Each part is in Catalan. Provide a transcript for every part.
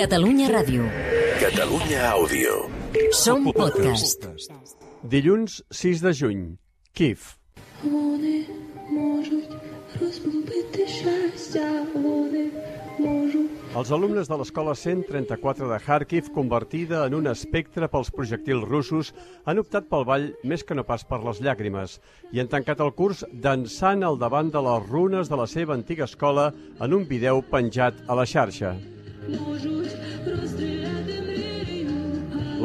Catalunya Ràdio. Catalunya Àudio. Som podcast. Dilluns 6 de juny. Kiev. Вони можуть розбомбити щастя, вони можуть. Els alumnes de l'escola 134 de Kharkiv, convertida en un espectre pels projectils russos, han optat pel ball més que no pas per les llàgrimes i han tancat el curs dansant al davant de les runes de la seva antiga escola en un vídeo penjat a la xarxa.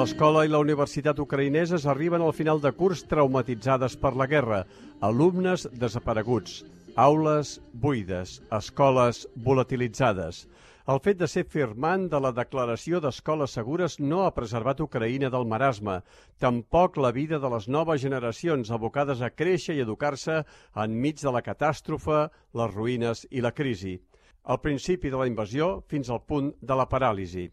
L'escola i la universitat ucraïneses arriben al final de curs traumatitzades per la guerra. Alumnes desapareguts, aules buides, escoles volatilitzades. El fet de ser firmant de la declaració d'escoles segures no ha preservat Ucraïna del marasme, tampoc la vida de les noves generacions abocades a créixer i educar-se enmig de la catàstrofe, les ruïnes i la crisi. Al principi de la invasió fins al punt de la paràlisi.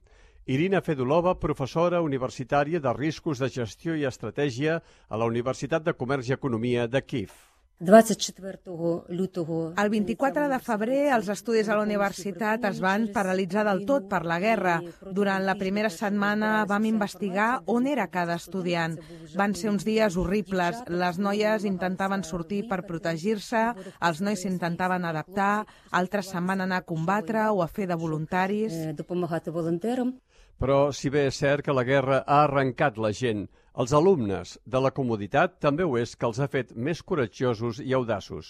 Irina Fedulova, professora universitària de riscos de gestió i estratègia a la Universitat de Comerç i Economia de Kiev. 24 лютого El 24 de febrer els estudis a la universitat es van paralitzar del tot per la guerra. Durant la primera setmana vam investigar on era cada estudiant. Van ser uns dies horribles. Les noies intentaven sortir per protegir-se, els nois s'intentaven adaptar, altres se'n van anar a combatre o a fer de voluntaris. е, допомагати волонтерам. Però, si bé és cert que la guerra ha arrencat la gent, els alumnes de la comoditat també ho és que els ha fet més coratjosos i audaços.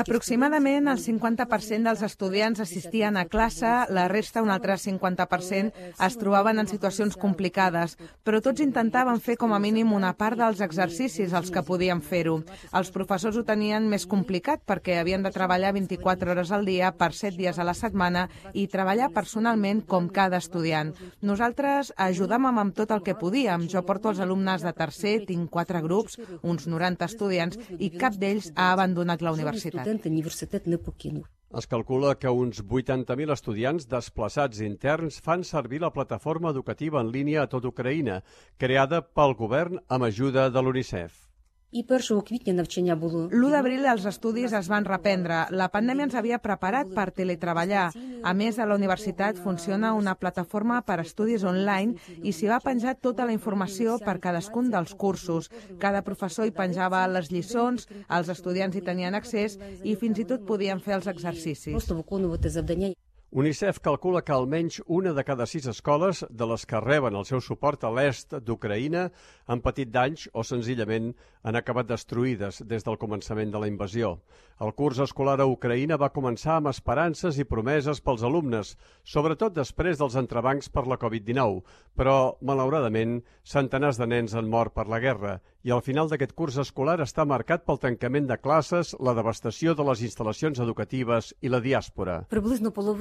Aproximadament el 50% dels estudiants assistien a classe, la resta, un altre 50%, es trobaven en situacions complicades, però tots intentaven fer com a mínim una part dels exercicis els que podien fer-ho. Els professors ho tenien més complicat perquè havien de treballar 24 hores al dia per 7 dies a la setmana i treballar personalment com cada estudiant. Nosaltres ajudàvem amb tot el que podíem. Jo porto els alumnes de tercer, tinc quatre grups, uns 90 estudiants, i cap d'ells ha abandonat la universitat. Es calcula que uns 80.000 estudiants desplaçats interns fan servir la plataforma educativa en línia a tot Ucraïna, creada pel govern amb ajuda de l'UNICEF І 1 квітня навчання було L'1 d'abril els estudis es van reprendre. La pandèmia ens havia preparat per teletreballar. A més, a la universitat funciona una plataforma per estudis online i s'hi va penjar tota la informació per cadascun dels cursos. Cada professor hi penjava les lliçons, els estudiants hi tenien accés i fins i tot podien fer els exercicis. Unicef calcula que almenys una de cada sis escoles de les que reben el seu suport a l'est d'Ucraïna han patit danys o senzillament han acabat destruïdes des del començament de la invasió. El curs escolar a Ucraïna va començar amb esperances i promeses pels alumnes, sobretot després dels entrebancs per la Covid-19, però, malauradament, centenars de nens han mort per la guerra i el final d'aquest curs escolar està marcat pel tancament de classes, la devastació de les instal·lacions educatives i la diàspora.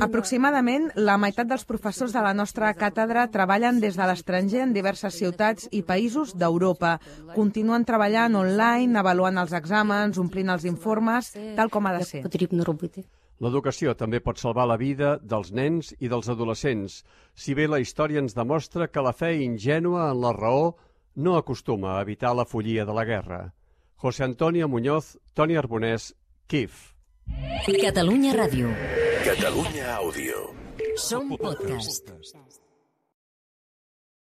Aproximadament la meitat dels professors de la nostra càtedra treballen des de l'estranger en diverses ciutats i països d'Europa. Continuen treballant online, avaluant els exàmens, omplint els informes, tal com ha de ser. L'educació també pot salvar la vida dels nens i dels adolescents, si bé la història ens demostra que la fe ingènua en la raó no acostuma a evitar la follia de la guerra. José Antonio Muñoz, Toni Arbonès, Kiev. Catalunya Ràdio. Catalunya Àudio. Som podcast.